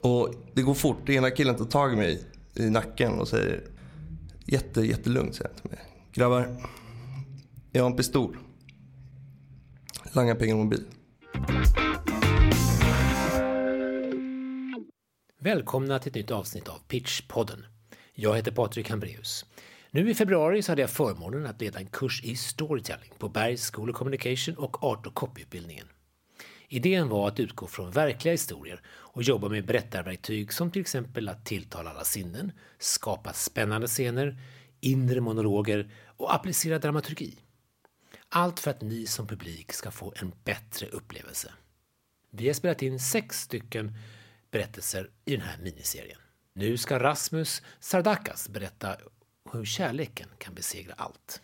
Och det går fort. Den Ena killen tar tag i mig i nacken och säger jätte, jättelugnt säger han till mig. Grabbar, jag har en pistol. Langa pengar och mobil. Välkomna till ett nytt avsnitt av Pitchpodden. Jag heter Patrik Hambreus. Nu i februari så hade jag förmånen att leda en kurs i storytelling på Bergs School of Communication och Art och Copyutbildningen. Idén var att utgå från verkliga historier och jobba med berättarverktyg som till exempel att tilltala alla sinnen, skapa spännande scener, inre monologer och applicera dramaturgi. Allt för att ni som publik ska få en bättre upplevelse. Vi har spelat in sex stycken berättelser i den här miniserien. Nu ska Rasmus Sardakas berätta hur kärleken kan besegra allt.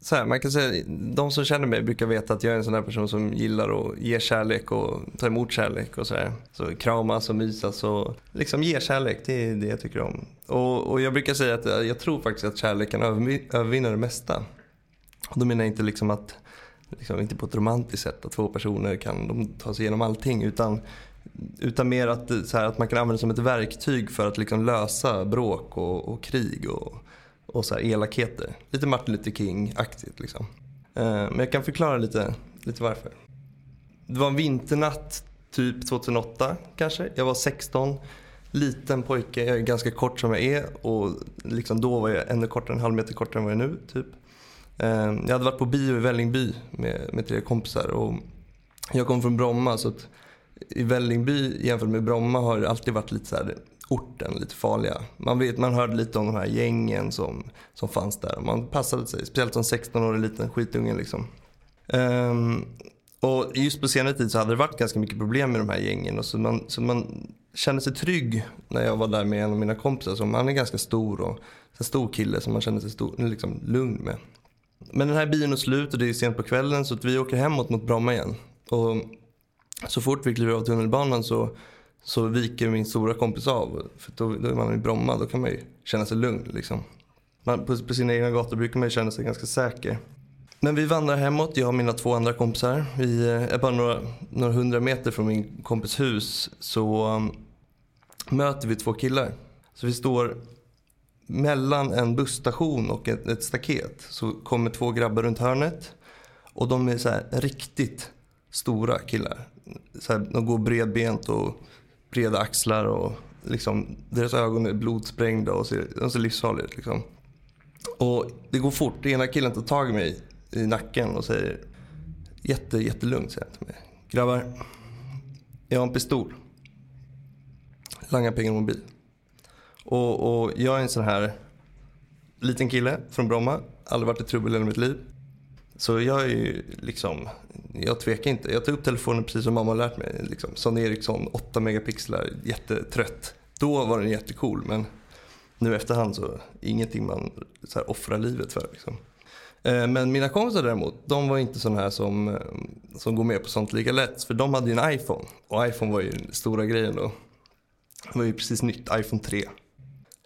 Så här, man kan säga, de som känner mig brukar veta att jag är en sån här person som gillar att ge kärlek och ta emot kärlek och sådär. Så kramas och mysas och liksom ge kärlek, det är det jag tycker om. Och, och jag brukar säga att jag tror faktiskt att kärleken övervinner det mesta. Och då menar jag inte liksom att, liksom inte på ett romantiskt sätt, att två personer kan de ta sig igenom allting. Utan, utan mer att, så här, att man kan använda det som ett verktyg för att liksom lösa bråk och, och krig och, och så här elakheter. Lite Martin Luther King-aktigt liksom. Eh, men jag kan förklara lite, lite varför. Det var en vinternatt, typ 2008 kanske. Jag var 16, liten pojke. Jag är ganska kort som jag är och liksom då var jag ännu kortare, en halv meter kortare än vad jag är nu. Typ. Eh, jag hade varit på bio i Vällingby med, med tre kompisar och jag kom från Bromma så att i Vällingby jämfört med Bromma har det alltid varit lite så här orten lite farliga. Man, vet, man hörde lite om de här gängen som, som fanns där. Man passade sig, speciellt som 16-årig liten skitunge liksom. Um, och just på senare tid så hade det varit ganska mycket problem med de här gängen. Och så, man, så man kände sig trygg när jag var där med en av mina kompisar. Som han är ganska stor och en stor kille som man kände sig stor, liksom, lugn med. Men den här bion är slut och det är sent på kvällen så att vi åker hemåt mot Bromma igen. Och så fort vi kliver av tunnelbanan så så viker min stora kompis av. För då, då är man i Bromma, då kan man ju känna sig lugn. Liksom. Man, på, på sina egna gator brukar man ju känna sig ganska säker. Men vi vandrar hemåt, jag och mina två andra kompisar. Vi eh, är bara några, några hundra meter från min kompis hus så um, möter vi två killar. Så vi står mellan en busstation och ett, ett staket. Så kommer två grabbar runt hörnet. Och de är så här riktigt stora killar. Så här, de går bredbent och breda axlar och liksom, deras ögon är blodsprängda och ser, de ser livsfarliga ut. Liksom. Och det går fort. Den Ena killen tar tag i mig i nacken och säger jätte, jättelugnt säger till mig. Grabbar, jag har en pistol. Langa pengar och mobil. Och, och jag är en sån här liten kille från Bromma. Aldrig varit i trubbel i hela mitt liv. Så jag är ju liksom, jag tvekar inte. Jag tar upp telefonen precis som mamma har lärt mig. Liksom. Sony Ericsson 8 megapixlar, jättetrött. Då var den jättecool men nu efterhand så ingenting man så här, offrar livet för. Liksom. Eh, men mina kompisar däremot, de var inte sådana här som, eh, som går med på sånt lika lätt. För de hade ju en iPhone och iPhone var ju den stora grejen då. Det var ju precis nytt, iPhone 3.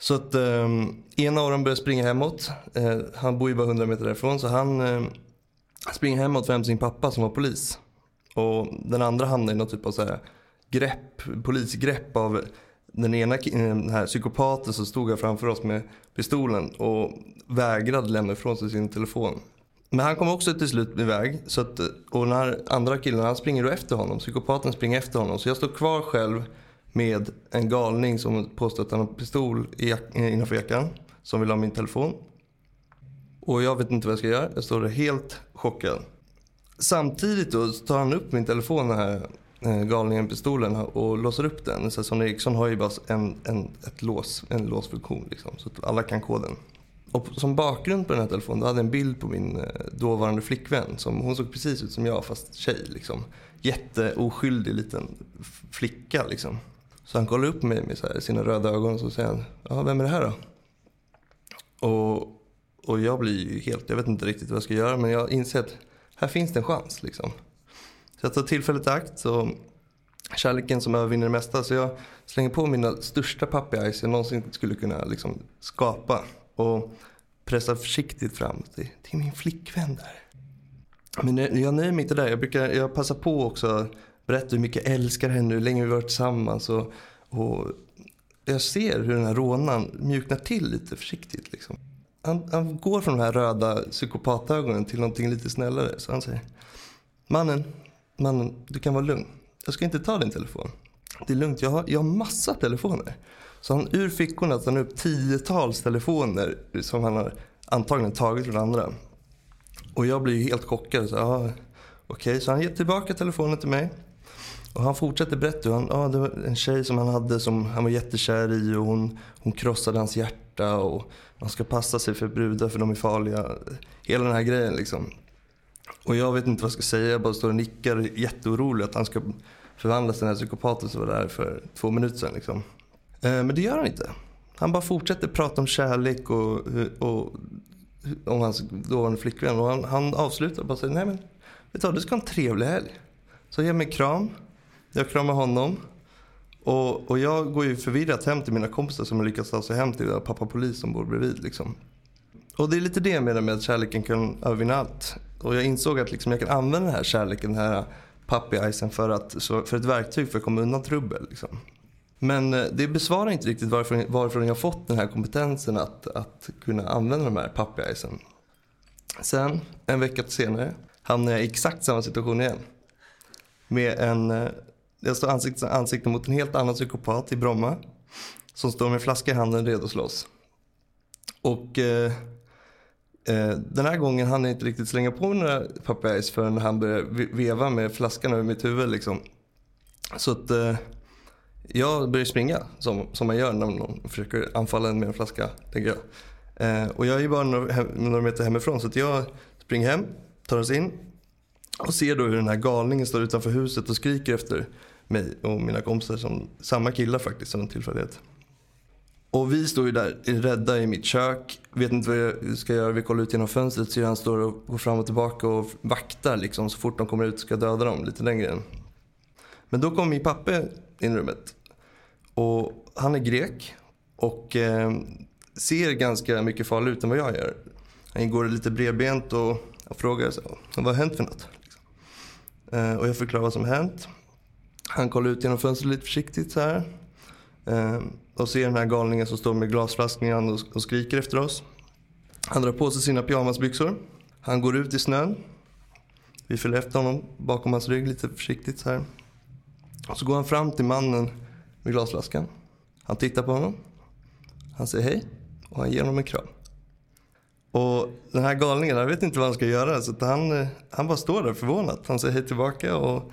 Så att um, ena av dem började springa hemåt. Uh, han bor ju bara 100 meter därifrån så han uh, springer hemåt för sin pappa som var polis. Och den andra hamnar i något typ av så här grepp, polisgrepp av den ena eh, den här psykopaten som stod här framför oss med pistolen och vägrade lämna ifrån sig sin telefon. Men han kom också till slut iväg. Så att, och den här andra killen han springer då efter honom. Psykopaten springer efter honom. Så jag står kvar själv med en galning som påstår att han har pistol i jack, eh, innanför jackan. Som vill ha min telefon. Och jag vet inte vad jag ska göra. Jag står där helt chockad. Samtidigt då tar han upp min telefon, den här eh, galningen pistolen och låser upp den. Så Sonny Eriksson har ju bara en, en, ett lås, en låsfunktion liksom, så att alla kan koden. Och som bakgrund på den här telefonen då hade jag en bild på min eh, dåvarande flickvän. Som, hon såg precis ut som jag fast tjej. Liksom. Jätteoskyldig liten flicka liksom. Så han kollar upp mig med så här, sina röda ögon och så säger han, ja vem är det här då? Och och jag blir ju helt, jag vet inte riktigt vad jag ska göra men jag inser att här finns det en chans liksom. Så jag tar tillfället i akt och kärleken som övervinner det mesta. Så jag slänger på mina största puppy eyes jag någonsin skulle kunna liksom skapa. Och pressar försiktigt fram till, till min flickvän där. Men jag nöjer mig inte där. Jag, brukar, jag passar på också att berätta hur mycket jag älskar henne, hur länge vi varit tillsammans. Och, Och jag ser hur den här rånaren mjuknar till lite försiktigt. Liksom. Han, han går från de här röda psykopatögonen till någonting lite snällare. Så han säger, mannen, mannen, du kan vara lugn. Jag ska inte ta din telefon. Det är lugnt, jag har, jag har massa telefoner. Så han ur fickorna tar upp tiotals telefoner som han har antagligen tagit från andra. Och jag blir ju helt chockad. Så, ah, Okej, okay. så han ger tillbaka telefonen till mig. Och han fortsätter berätta. Han, ah, det var en tjej som han hade som han var jättekär i och hon, hon krossade hans hjärta. Och man ska passa sig för brudar för de är farliga. Hela den här grejen liksom. Och jag vet inte vad jag ska säga. Jag bara står och nickar jätteorolig att han ska förvandlas till den här psykopaten som var där för två minuter sedan. Liksom. Eh, men det gör han inte. Han bara fortsätter prata om kärlek och, och om hans dåvarande flickvän. Och han, han avslutar och bara säger, nej men vet du, du ska ha en trevlig helg. Så ge mig en kram. Jag kramar honom. Och, och jag går ju förvirrat hem till mina kompisar som har lyckats ta sig hem till pappa polis som bor bredvid. Liksom. Och det är lite det jag menar med att kärleken kan övervinna allt. Och jag insåg att liksom jag kan använda den här kärleken, den här puppy-icen för, att, för ett verktyg för att komma undan trubbel. Liksom. Men eh, det besvarar inte riktigt varför, varifrån jag fått den här kompetensen att, att kunna använda de här puppy-icen. Sen, en vecka senare, hamnar jag i exakt samma situation igen. Med en, eh, jag står ansikte, ansikte mot en helt annan psykopat i Bromma. Som står med flaska i handen redo att slåss. Och eh, Eh, den här gången hann jag inte riktigt slänga på mig några papayas förrän han började veva med flaskan över mitt huvud. Liksom. Så att eh, jag började springa som, som man gör när någon försöker anfalla en med en flaska. Tänker jag. Eh, och jag är ju bara några, några meter hemifrån så att jag springer hem, tar oss in och ser då hur den här galningen står utanför huset och skriker efter mig och mina kompisar. Som, samma killar faktiskt som en tillfällighet. Och vi står ju där rädda i mitt kök. Vet inte vad jag ska göra. Vi kollar ut genom fönstret ser han står och går fram och tillbaka och vaktar liksom. Så fort de kommer ut ska jag döda dem. Lite längre än. Men då kom min pappa in i rummet. Och han är grek. Och eh, ser ganska mycket farlig ut än vad jag gör. Han går lite bredbent och, och frågar så, vad har hänt för något? Liksom. Eh, och jag förklarar vad som har hänt. Han kollar ut genom fönstret lite försiktigt så här. Eh, och ser den här galningen som står med glasflaskan i hand och skriker efter oss. Han drar på sig sina pyjamasbyxor. Han går ut i snön. Vi följer efter honom bakom hans rygg lite försiktigt så här. Och så går han fram till mannen med glasflaskan. Han tittar på honom. Han säger hej och han ger honom en kram. Och den här galningen, han vet inte vad han ska göra så han, eh, han bara står där förvånad. Han säger hej tillbaka och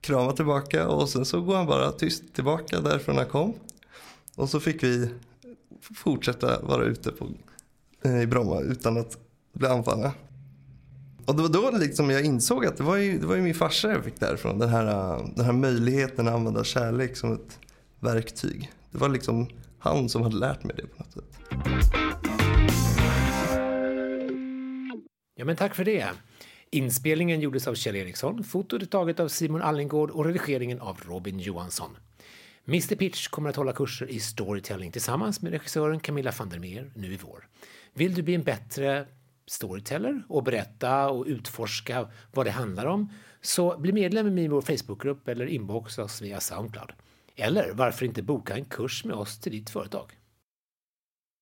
kramar tillbaka och sen så går han bara tyst tillbaka därifrån han kom. Och så fick vi fortsätta vara ute på, eh, i Bromma utan att bli anfallna. Och det var då liksom jag insåg att det var ju, det var ju min farsa jag fick därifrån. Den här, eh, den här möjligheten att använda kärlek som ett verktyg. Det var liksom han som hade lärt mig det på något sätt. Ja, men tack för det. Inspelningen gjordes av Kjell Eriksson, fotot är taget av Simon Allingård och redigeringen av Robin Johansson. Mr Pitch kommer att hålla kurser i storytelling tillsammans med regissören Camilla van der Meer nu i vår. Vill du bli en bättre storyteller och berätta och utforska vad det handlar om så bli medlem i vår Facebookgrupp eller inboxa oss via Soundcloud. Eller varför inte boka en kurs med oss till ditt företag?